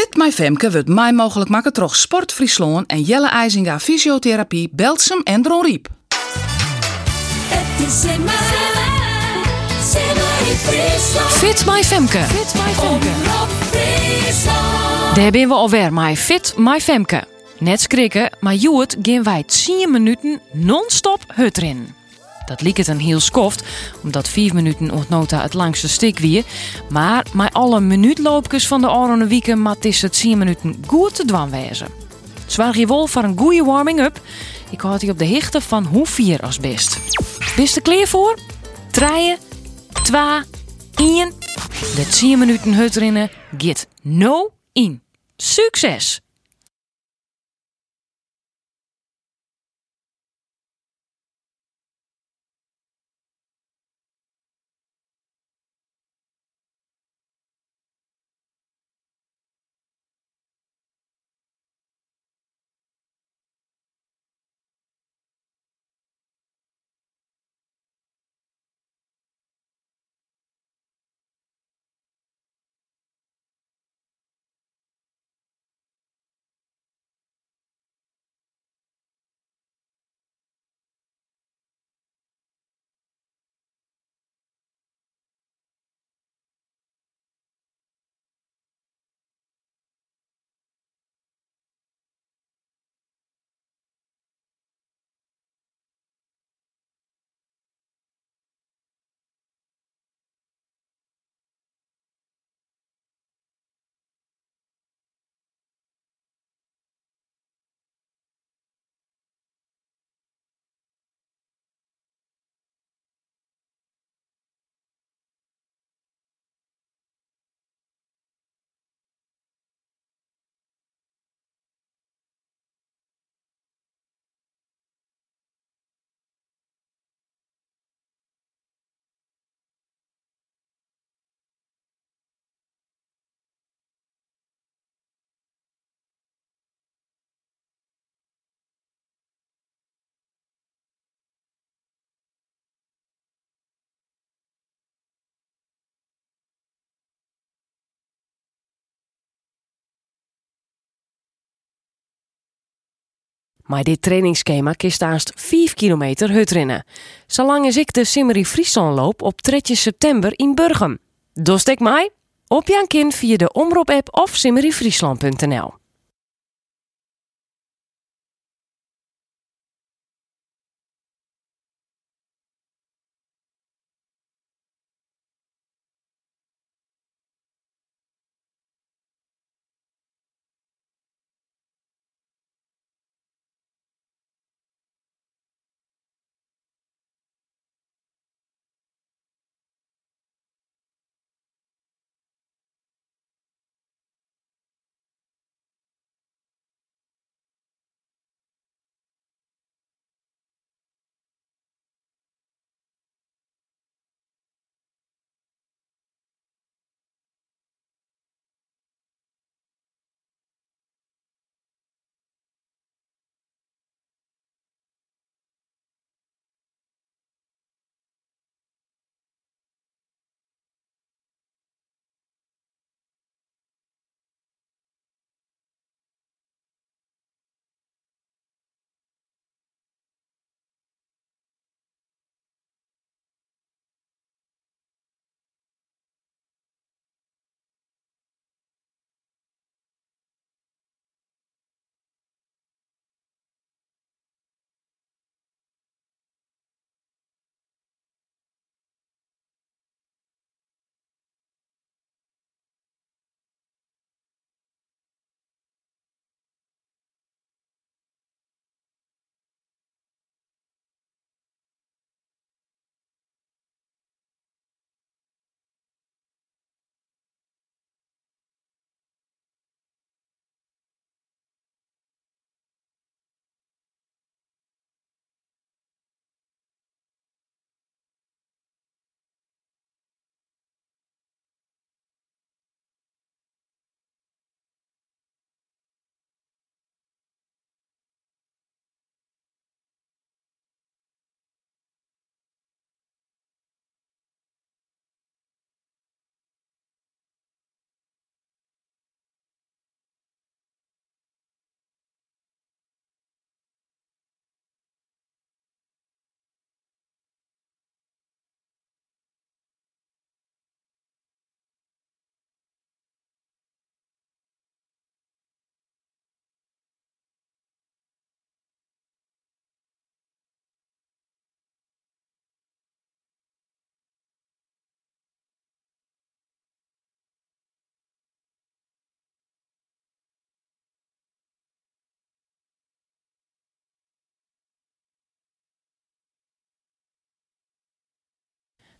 Fit My Femke wordt mij mogelijk maken troch Sport Friesland en Jelle IJzinga Fysiotherapie, Belsum en Dron Riep. Het is in. Fit My Femke. Fit My. Daar ben we alweer met Fit My Femke. Net schrikken, maar Joet gaan wij 10 minuten non-stop hut erin. Dat liep het een heel skoft, omdat 5 minuten ontnota het langste stuk weer. Maar met alle minuutloopjes van de oranje weken mat is het 10 minuten goed te dwan wezen. Zwaar je wel voor een goede warming-up? Ik houd die op de hichte van hoe vier als best. Bist er klaar voor? Treien, twa, in. De 10 minuten hut erin get no in. Succes! Maar dit trainingsschema kist aanst 5 kilometer hut rennen. Zolang als ik de Simmery Friesland loop op 3 september in Burgum. Dostek mij? Op Jan Kind via de Omroep-app of simmeryfriesland.nl.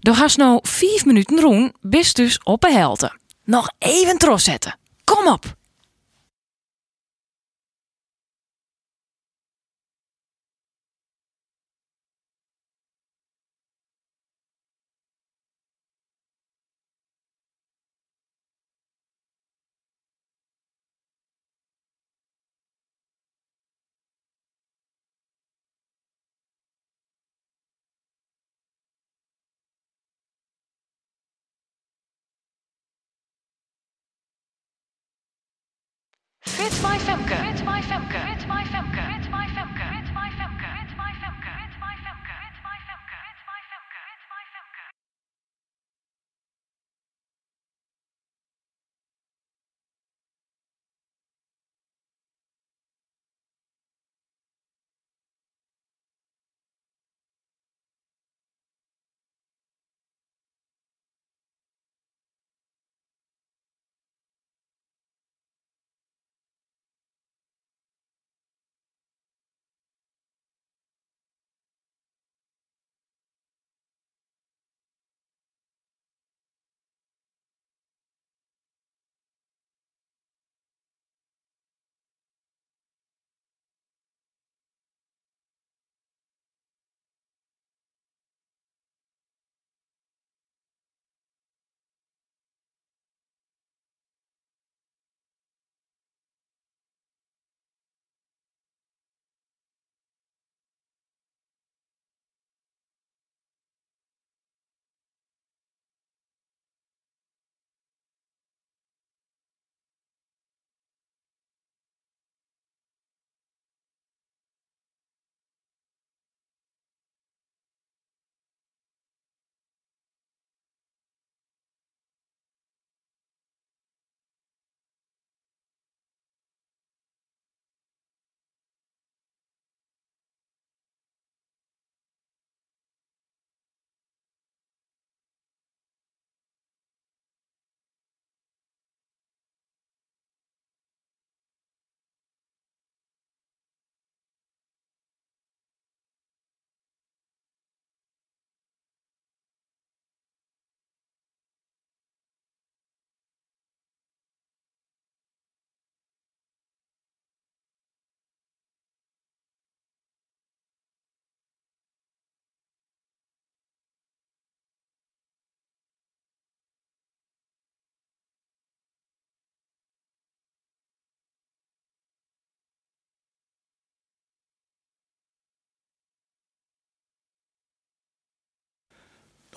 Door hast nou vijf minuten roen, bist dus op de helte. Nog even tros zetten. Kom op! Fit my Femke. Fit my Femke. Fit my Femke. Fit my Femke.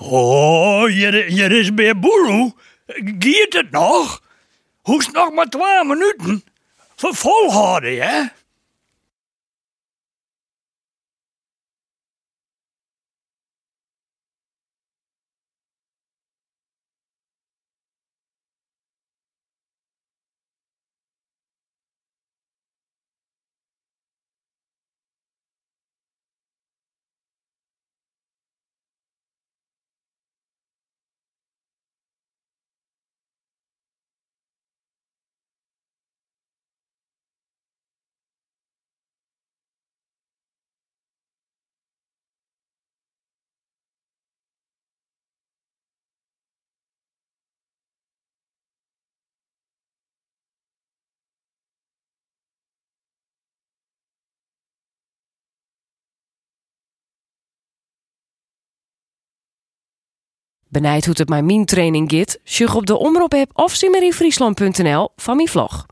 Oh, hier, is weer boeroe. Giet het nog? Hoest nog maar twee minuten? Volhouden, hè? Benijd hoe het mijn training gaat? Sjug op de Omroep app of simmeryfriesland.nl van mijn vlog.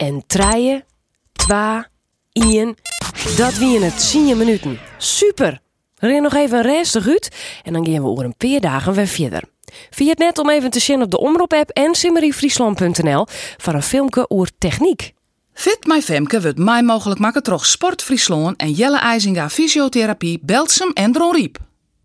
En treien, twa, ien, dat wie in het 10 minuten. Super! Ren nog even rustig uit en dan gaan we over een paar dagen weer verder. Via het net om even te zien op de Omroep-app en simmeriefriesland.nl voor een filmpje over techniek. Fit My Femke wordt mij mogelijk maken troch Sport Friesland en Jelle IJzinga Fysiotherapie Belsum en Dron Riep.